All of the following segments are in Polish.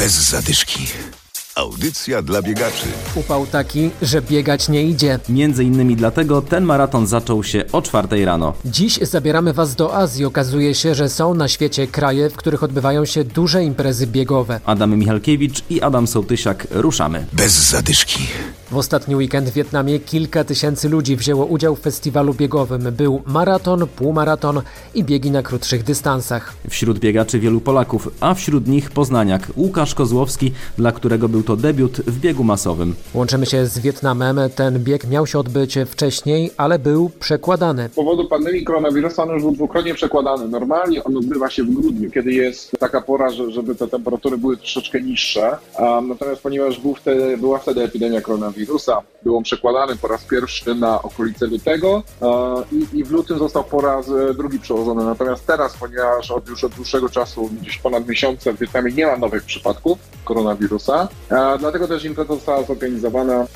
Bez zadyszki. Audycja dla biegaczy. Upał taki, że biegać nie idzie. Między innymi dlatego ten maraton zaczął się o czwartej rano. Dziś zabieramy Was do Azji. Okazuje się, że są na świecie kraje, w których odbywają się duże imprezy biegowe. Adam Michalkiewicz i Adam Sołtysiak ruszamy. Bez zadyszki. W ostatni weekend w Wietnamie kilka tysięcy ludzi wzięło udział w festiwalu biegowym. Był maraton, półmaraton i biegi na krótszych dystansach. Wśród biegaczy wielu Polaków, a wśród nich poznaniak Łukasz Kozłowski, dla którego był to debiut w biegu masowym. Łączymy się z Wietnamem. Ten bieg miał się odbyć wcześniej, ale był przekładany. Z powodu pandemii koronawirusa on już był dwukrotnie przekładany. Normalnie on odbywa się w grudniu, kiedy jest taka pora, że, żeby te temperatury były troszeczkę niższe. Natomiast ponieważ był wtedy, była wtedy epidemia koronawirusa, był on przekładany po raz pierwszy na okolice lutego e, i, i w lutym został po raz e, drugi przełożony. Natomiast teraz, ponieważ od, już od dłuższego czasu, gdzieś ponad miesiące w Wietnamie nie ma nowych przypadków koronawirusa, e, dlatego też impreza została zorganizowana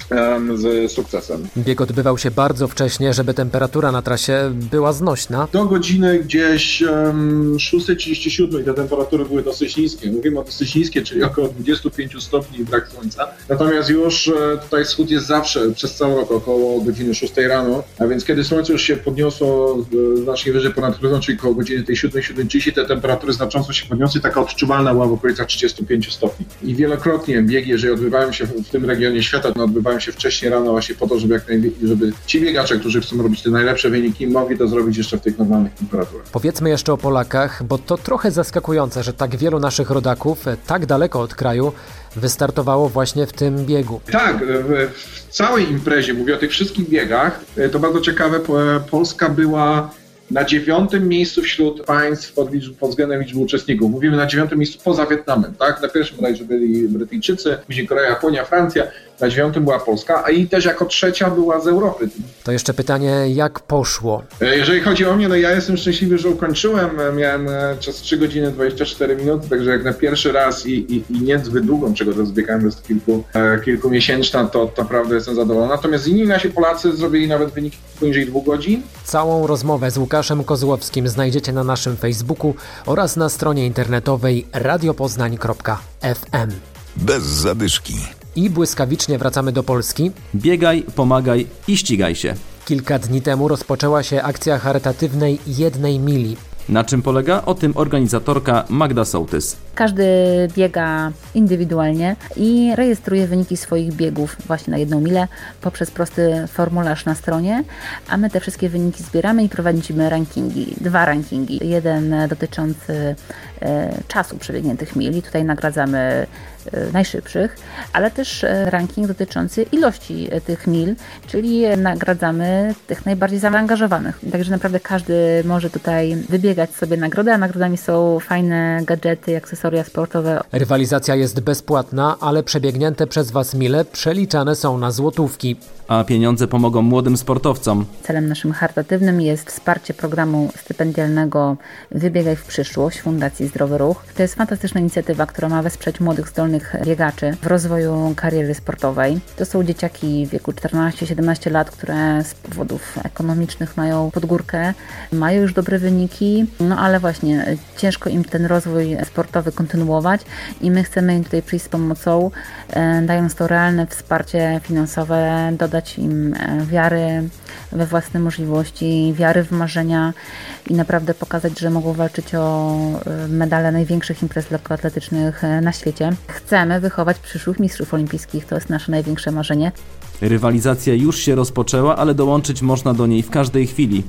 z sukcesem. Bieg odbywał się bardzo wcześnie, żeby temperatura na trasie była znośna. Do godziny gdzieś um, 6.37 te temperatury były dosyć niskie. Mówimy o dosyć niskie, czyli około 25 stopni i brak słońca. Natomiast już tutaj wschód jest zawsze przez cały rok około godziny 6 rano, a więc kiedy słońce już się podniosło e, znacznie wyżej ponad horyzont, czyli koło godziny tej 7-7.30, te temperatury znacząco się podniosły taka odczuwalna była w okolicach 35 stopni. I wielokrotnie biegi, jeżeli odbywają się w, tym regionie świata, to odbywają się wcześniej rano właśnie po to, żeby jak żeby ci biegacze, którzy chcą robić te najlepsze wyniki, mogli to zrobić jeszcze w tych normalnych temperaturach. Powiedzmy jeszcze o Polakach, bo to trochę zaskakujące, że tak wielu naszych rodaków, e, tak daleko od kraju, wystartowało właśnie w tym biegu. Tak, w, całej imprezie, mówię o tych wszystkich biegach, e, to bardzo ciekawe, po- Polska była na dziewiątym miejscu wśród państw pod, liczb, pod względem liczby uczestników. Mówimy na dziewiątym miejscu poza Wietnamem, tak? Na pierwszym bodajże byli Brytyjczycy, później Korea, Japonia, Francja, na dziewiątym była Polska, a i też jako trzecia była z Europy. To jeszcze pytanie, jak poszło? E, Jeżeli chodzi o mnie, no ja jestem szczęśliwy, że ukończyłem. E, Miałem e, czas 3 godziny 24 minuty, także jak na pierwszy raz i, i, i nie zbyt długą, czego to zbiegałem jest kilku, e, kilkumiesięczna, to naprawdę jestem zadowolony. Natomiast inni nasi Polacy zrobili nawet wyniki poniżej dwóch godzin. Całą rozmowę z Łukaszem Kozłowskim znajdziecie na naszym Facebooku oraz na stronie internetowej radiopoznań.fm. Bez zadyszki. I błyskawicznie wracamy do Polski. Biegaj, pomagaj i ścigaj się. Kilka dni temu rozpoczęła się akcja charytatywnej jednej mili. Na czym polega? O tym organizatorka Magda Sołtys. Każdy biega indywidualnie i rejestruje wyniki swoich biegów właśnie na jedną milę poprzez prosty formularz na stronie, a my te wszystkie wyniki zbieramy i prowadzimy rankingi, dwa rankingi. Jeden dotyczący e, czasu przebiegniętych mil i tutaj nagradzamy e, najszybszych, ale też e, ranking dotyczący ilości tych mil, czyli nagradzamy tych najbardziej zaangażowanych. Także naprawdę każdy może tutaj wybiegać sobie nagrody, a nagrodami są fajne gadżety, akcesoria sportowe. Rywalizacja jest bezpłatna, ale przebiegnięte przez Was mile przeliczane są na złotówki. A pieniądze pomogą młodym sportowcom. Celem naszym charytatywnym jest wsparcie programu stypendialnego Wybiegaj w przyszłość Fundacji Zdrowy Ruch. To jest fantastyczna inicjatywa, która ma wesprzeć młodych, zdolnych biegaczy w rozwoju kariery sportowej. To są dzieciaki w wieku 14-17 lat, które z powodów ekonomicznych mają podgórkę, mają już dobre wyniki, no ale właśnie ciężko im ten rozwój sportowy kontynuować i my chcemy im tutaj przyjść z pomocą, e, dając to realne wsparcie finansowe, dodać im e, wiary we własne możliwości, wiary w marzenia i naprawdę pokazać, że mogą walczyć o e, medale największych imprez lekkoatletycznych na świecie. Chcemy wychować przyszłych mistrzów olimpijskich, to jest nasze największe marzenie. Rywalizacja już się rozpoczęła, ale dołączyć można do niej w każdej chwili.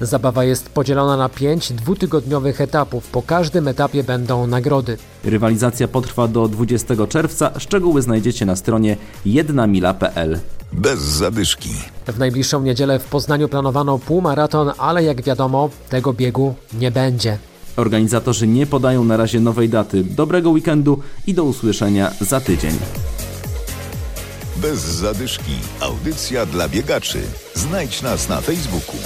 Zabawa jest podzielona na pięć dwutygodniowych etapów. Po każdym etapie będą nagrody. Rywalizacja potrwa do 20 czerwca. Szczegóły znajdziecie na stronie jednamila.pl. Bez zadyszki. W najbliższą niedzielę w Poznaniu planowano półmaraton, ale jak wiadomo, tego biegu nie będzie. Organizatorzy nie podają na razie nowej daty. Dobrego weekendu i do usłyszenia za tydzień. Bez zadyszki. Audycja dla biegaczy. Znajdź nas na Facebooku.